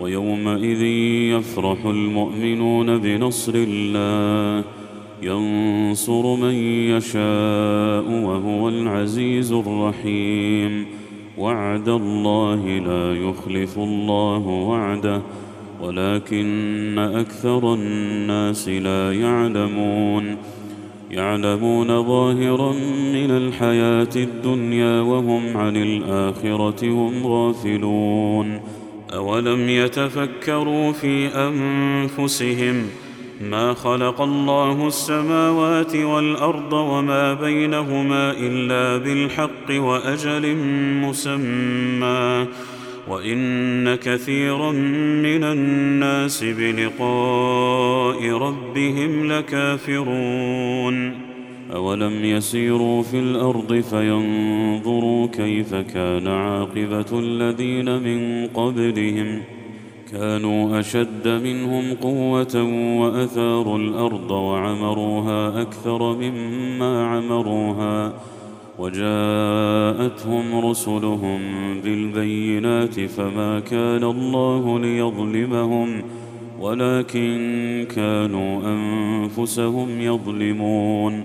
ويومئذ يفرح المؤمنون بنصر الله. ينصر من يشاء وهو العزيز الرحيم. وعد الله لا يخلف الله وعده ولكن أكثر الناس لا يعلمون. يعلمون ظاهرا من الحياة الدنيا وهم عن الآخرة هم غافلون. اولم يتفكروا في انفسهم ما خلق الله السماوات والارض وما بينهما الا بالحق واجل مسمى وان كثيرا من الناس بلقاء ربهم لكافرون اولم يسيروا في الأرض فينظروا كيف كان عاقبه الذين من قبلهم كانوا اشد منهم قوه واثاروا الأرض وعمروها أكثر مما عمروها وجاءتهم رسلهم بالبينات فما كان الله ليظلمهم ولكن كانوا انفسهم يظلمون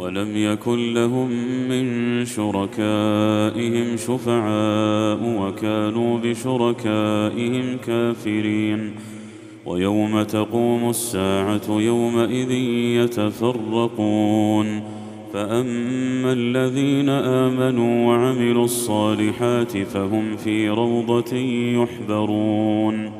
ولم يكن لهم من شركائهم شفعاء وكانوا بشركائهم كافرين. ويوم تقوم الساعة يومئذ يتفرقون. فأما الذين آمنوا وعملوا الصالحات فهم في روضة يحبرون.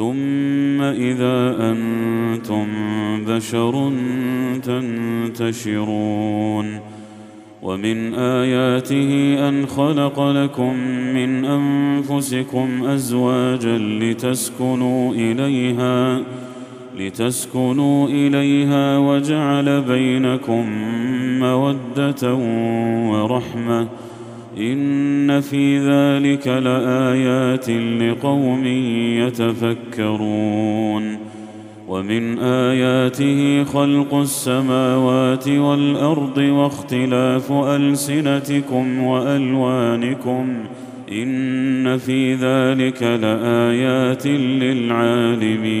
ثم إذا أنتم بشر تنتشرون ومن آياته أن خلق لكم من أنفسكم أزواجا لتسكنوا إليها لتسكنوا إليها وجعل بينكم مودة ورحمة إن في ذلك لآيات لقوم يتفكرون ومن آياته خلق السماوات والأرض واختلاف ألسنتكم وألوانكم إن في ذلك لآيات للعالمين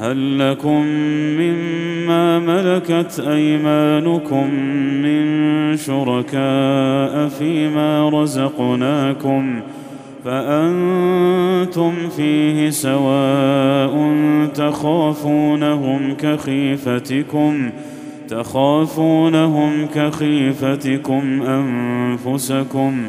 هل لكم مما ملكت أيمانكم من شركاء فيما رزقناكم فأنتم فيه سواء تخافونهم كخيفتكم تخافونهم كخيفتكم أنفسكم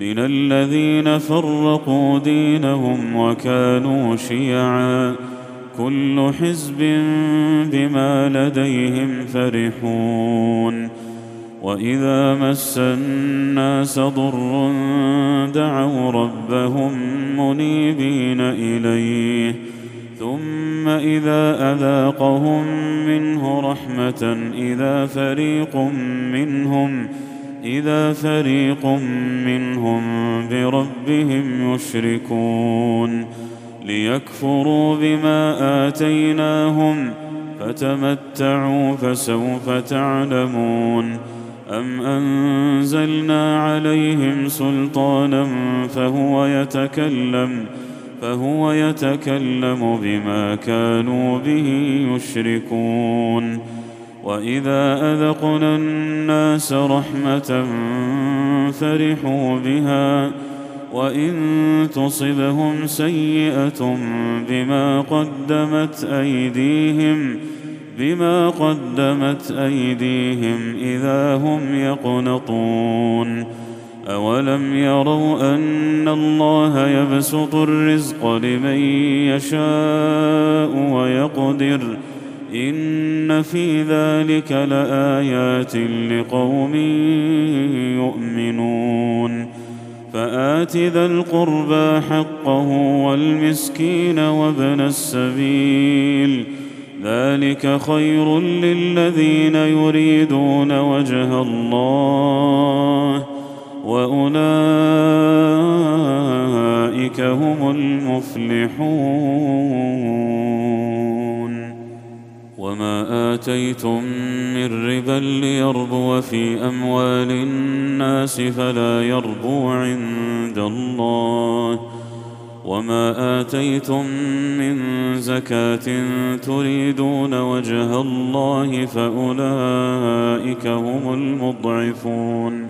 من الذين فرقوا دينهم وكانوا شيعا. كل حزب بما لديهم فرحون. وإذا مس الناس ضر دعوا ربهم منيبين إليه. ثم إذا أذاقهم منه رحمة إذا فريق منهم إذا فريق منهم بربهم يشركون ليكفروا بما آتيناهم فتمتعوا فسوف تعلمون أم أنزلنا عليهم سلطانا فهو يتكلم فهو يتكلم بما كانوا به يشركون وإذا أذقنا الناس رحمة فرحوا بها وإن تصبهم سيئة بما قدمت أيديهم بما قدمت أيديهم إذا هم يقنطون أولم يروا أن الله يبسط الرزق لمن يشاء ويقدر ان في ذلك لايات لقوم يؤمنون فات ذا القربى حقه والمسكين وابن السبيل ذلك خير للذين يريدون وجه الله واولئك هم المفلحون وما اتيتم من ربا ليربو في اموال الناس فلا يربو عند الله وما اتيتم من زكاه تريدون وجه الله فاولئك هم المضعفون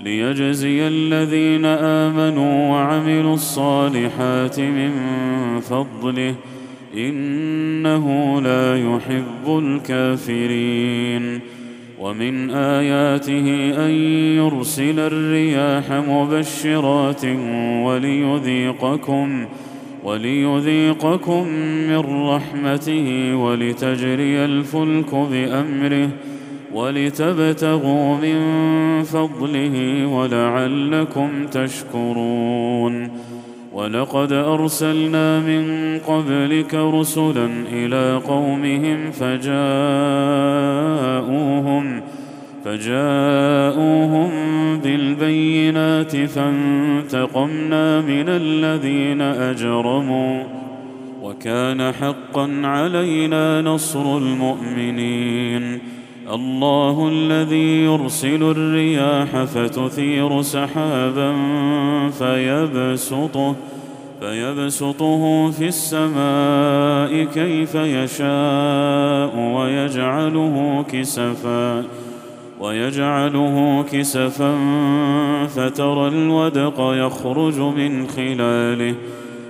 ليجزي الذين آمنوا وعملوا الصالحات من فضله إنه لا يحب الكافرين. ومن آياته أن يرسل الرياح مبشرات وليذيقكم وليذيقكم من رحمته ولتجري الفلك بأمره ولتبتغوا من فضله ولعلكم تشكرون. ولقد أرسلنا من قبلك رسلا إلى قومهم فجاءوهم فجاءوهم بالبينات فانتقمنا من الذين أجرموا وكان حقا علينا نصر المؤمنين. الله الذي يرسل الرياح فتثير سحابا فيبسطه فيبسطه في السماء كيف يشاء ويجعله كسفا ويجعله كسفا فترى الودق يخرج من خلاله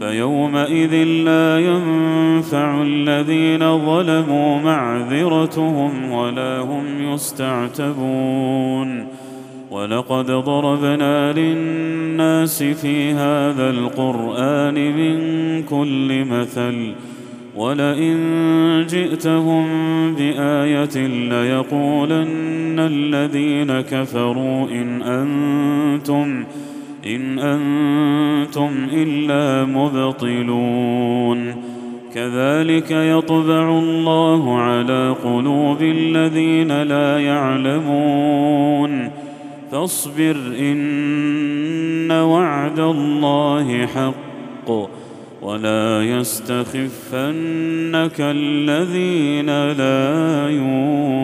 فيومئذ لا ينفع الذين ظلموا معذرتهم ولا هم يستعتبون. ولقد ضربنا للناس في هذا القرآن من كل مثل ولئن جئتهم بآية ليقولن الذين كفروا إن أنتم إن أنتم إلا مبطلون. كذلك يطبع الله على قلوب الذين لا يعلمون. فاصبر إن وعد الله حق ولا يستخفنك الذين لا يؤمنون